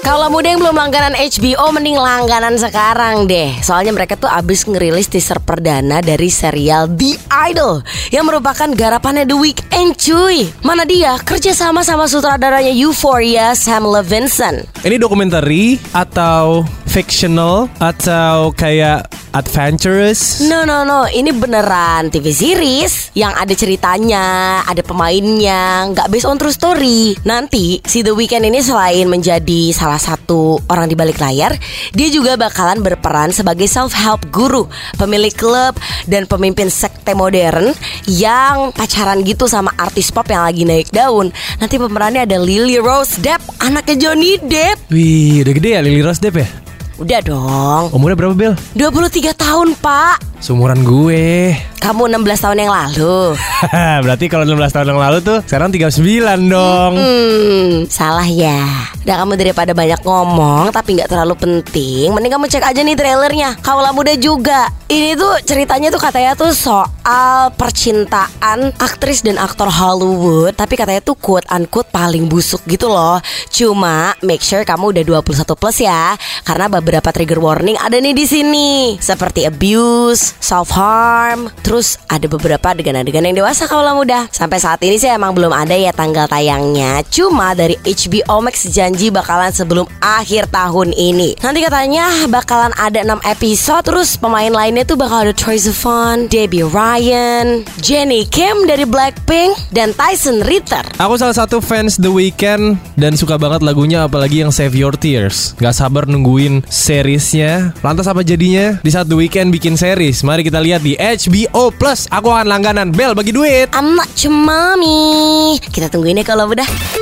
Kalau muda yang belum langganan HBO mending langganan sekarang deh. Soalnya mereka tuh abis ngerilis teaser perdana dari serial The Idol yang merupakan garapannya The Weeknd cuy. Mana dia kerja sama sama sutradaranya Euphoria Sam Levinson. Ini dokumentari atau fictional atau kayak adventurous? No no no, ini beneran TV series yang ada ceritanya, ada pemainnya, nggak based on true story. Nanti si The Weeknd ini selain menjadi salah satu orang di balik layar, dia juga bakalan berperan sebagai self help guru, pemilik klub dan pemimpin sekte modern yang pacaran gitu sama artis pop yang lagi naik daun. Nanti pemerannya ada Lily Rose Depp, anaknya Johnny Depp. Wih, udah gede ya Lily Rose Depp ya? Udah dong. Umurnya berapa Bel? 23 tahun, Pak. Seumuran gue. Kamu 16 tahun yang lalu. Berarti kalau 16 tahun yang lalu tuh sekarang 39 dong. Hmm, salah ya. Udah kamu daripada banyak ngomong tapi nggak terlalu penting, mending kamu cek aja nih trailernya. Kaulah muda juga. Ini tuh ceritanya tuh katanya tuh soal percintaan aktris dan aktor Hollywood, tapi katanya tuh quote unquote paling busuk gitu loh. Cuma make sure kamu udah 21 plus ya, karena beberapa trigger warning ada nih di sini, seperti abuse, self harm, terus ada beberapa adegan-adegan yang dewasa kaulah muda. Sampai saat ini sih emang belum ada ya tanggal tayangnya. Cuma dari HBO Max janji bakalan sebelum akhir tahun ini. Nanti katanya bakalan ada 6 episode terus pemain lainnya tuh bakal ada Troye Sivan, Debbie Ryan, Jennie Kim dari Blackpink dan Tyson Ritter. Aku salah satu fans The Weeknd dan suka banget lagunya apalagi yang Save Your Tears. Gak sabar nungguin seriesnya. Lantas apa jadinya di saat The Weeknd bikin series? Mari kita lihat di HBO Plus. Aku akan langganan. Bel bagi duit. Your mommy. Kita tungguin ya kalau udah.